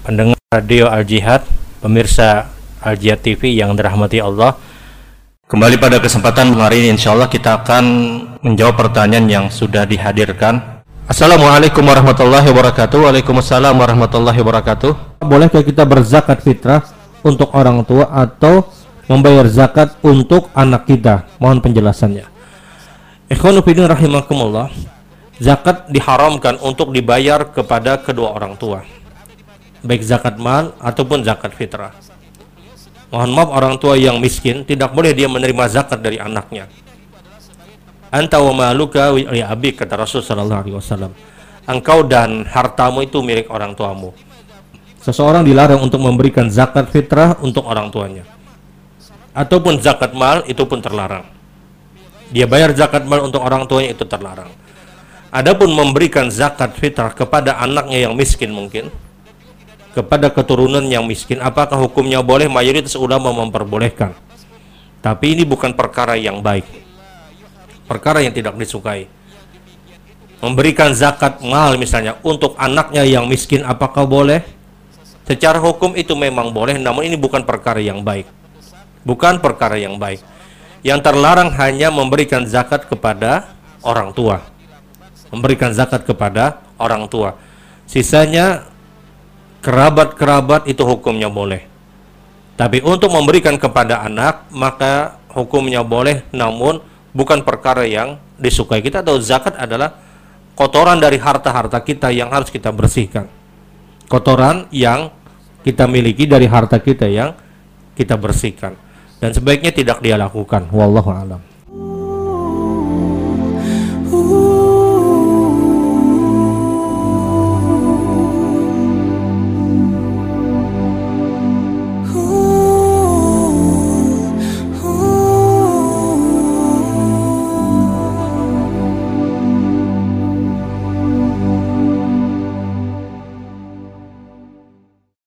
Radio Al Jihad, pemirsa Al Jihad TV yang dirahmati Allah. Kembali pada kesempatan hari ini insya Allah kita akan menjawab pertanyaan yang sudah dihadirkan. Assalamualaikum warahmatullahi wabarakatuh. Waalaikumsalam warahmatullahi wabarakatuh. Bolehkah kita berzakat fitrah untuk orang tua atau membayar zakat untuk anak kita? Mohon penjelasannya. Ikhwanufidin rahimakumullah. Zakat diharamkan untuk dibayar kepada kedua orang tua baik zakat mal ataupun zakat fitrah. Mohon maaf orang tua yang miskin tidak boleh dia menerima zakat dari anaknya. Anta wa maluka li abik kata Rasul sallallahu alaihi wasallam. Engkau dan hartamu itu milik orang tuamu. Seseorang dilarang untuk memberikan zakat fitrah untuk orang tuanya. Ataupun zakat mal itu pun terlarang. Dia bayar zakat mal untuk orang tuanya itu terlarang. Adapun memberikan zakat fitrah kepada anaknya yang miskin mungkin, kepada keturunan yang miskin apakah hukumnya boleh? Mayoritas ulama memperbolehkan. Tapi ini bukan perkara yang baik. Perkara yang tidak disukai. Memberikan zakat mal misalnya untuk anaknya yang miskin apakah boleh? Secara hukum itu memang boleh namun ini bukan perkara yang baik. Bukan perkara yang baik. Yang terlarang hanya memberikan zakat kepada orang tua. Memberikan zakat kepada orang tua. Sisanya kerabat-kerabat itu hukumnya boleh. Tapi untuk memberikan kepada anak maka hukumnya boleh namun bukan perkara yang disukai. Kita tahu zakat adalah kotoran dari harta-harta kita yang harus kita bersihkan. Kotoran yang kita miliki dari harta kita yang kita bersihkan. Dan sebaiknya tidak dia lakukan. Wallahu a'lam.